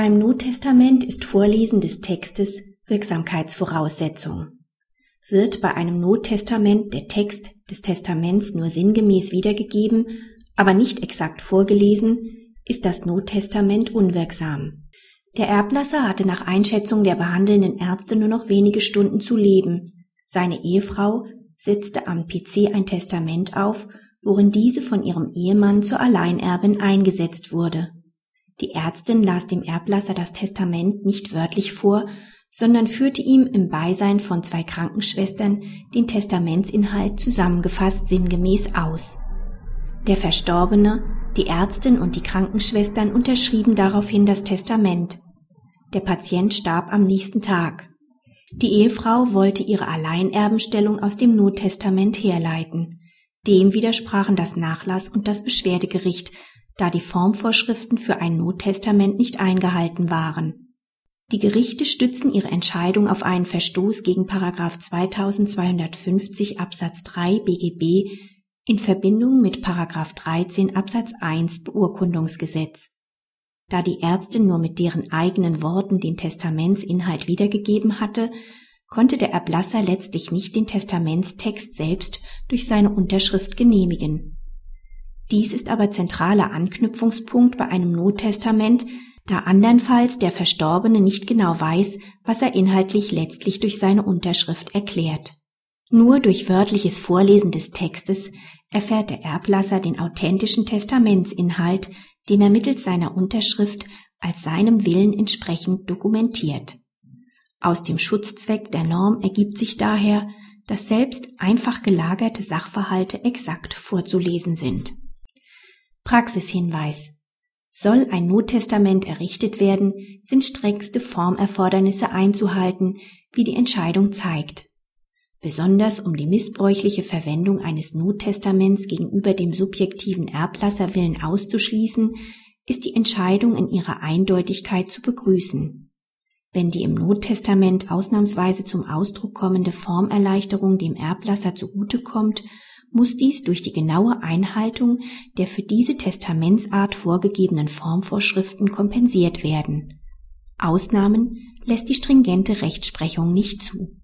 Beim Nottestament ist Vorlesen des Textes Wirksamkeitsvoraussetzung. Wird bei einem Nottestament der Text des Testaments nur sinngemäß wiedergegeben, aber nicht exakt vorgelesen, ist das Nottestament unwirksam. Der Erblasser hatte nach Einschätzung der behandelnden Ärzte nur noch wenige Stunden zu leben. Seine Ehefrau setzte am PC ein Testament auf, worin diese von ihrem Ehemann zur Alleinerbin eingesetzt wurde. Die Ärztin las dem Erblasser das Testament nicht wörtlich vor, sondern führte ihm im Beisein von zwei Krankenschwestern den Testamentsinhalt zusammengefasst sinngemäß aus. Der Verstorbene, die Ärztin und die Krankenschwestern unterschrieben daraufhin das Testament. Der Patient starb am nächsten Tag. Die Ehefrau wollte ihre Alleinerbenstellung aus dem Nottestament herleiten. Dem widersprachen das Nachlass und das Beschwerdegericht, da die Formvorschriften für ein Nottestament nicht eingehalten waren. Die Gerichte stützen ihre Entscheidung auf einen Verstoß gegen Paragraph 2250 Absatz 3 BGB in Verbindung mit Paragraph 13 Absatz 1 Beurkundungsgesetz. Da die Ärztin nur mit deren eigenen Worten den Testamentsinhalt wiedergegeben hatte, konnte der Erblasser letztlich nicht den Testamentstext selbst durch seine Unterschrift genehmigen. Dies ist aber zentraler Anknüpfungspunkt bei einem Nottestament, da andernfalls der Verstorbene nicht genau weiß, was er inhaltlich letztlich durch seine Unterschrift erklärt. Nur durch wörtliches Vorlesen des Textes erfährt der Erblasser den authentischen Testamentsinhalt, den er mittels seiner Unterschrift als seinem Willen entsprechend dokumentiert. Aus dem Schutzzweck der Norm ergibt sich daher, dass selbst einfach gelagerte Sachverhalte exakt vorzulesen sind. Praxishinweis. Soll ein Nottestament errichtet werden, sind strengste Formerfordernisse einzuhalten, wie die Entscheidung zeigt. Besonders um die missbräuchliche Verwendung eines Nottestaments gegenüber dem subjektiven Erblasserwillen auszuschließen, ist die Entscheidung in ihrer Eindeutigkeit zu begrüßen. Wenn die im Nottestament ausnahmsweise zum Ausdruck kommende Formerleichterung dem Erblasser zugutekommt muss dies durch die genaue Einhaltung der für diese Testamentsart vorgegebenen Formvorschriften kompensiert werden. Ausnahmen lässt die stringente Rechtsprechung nicht zu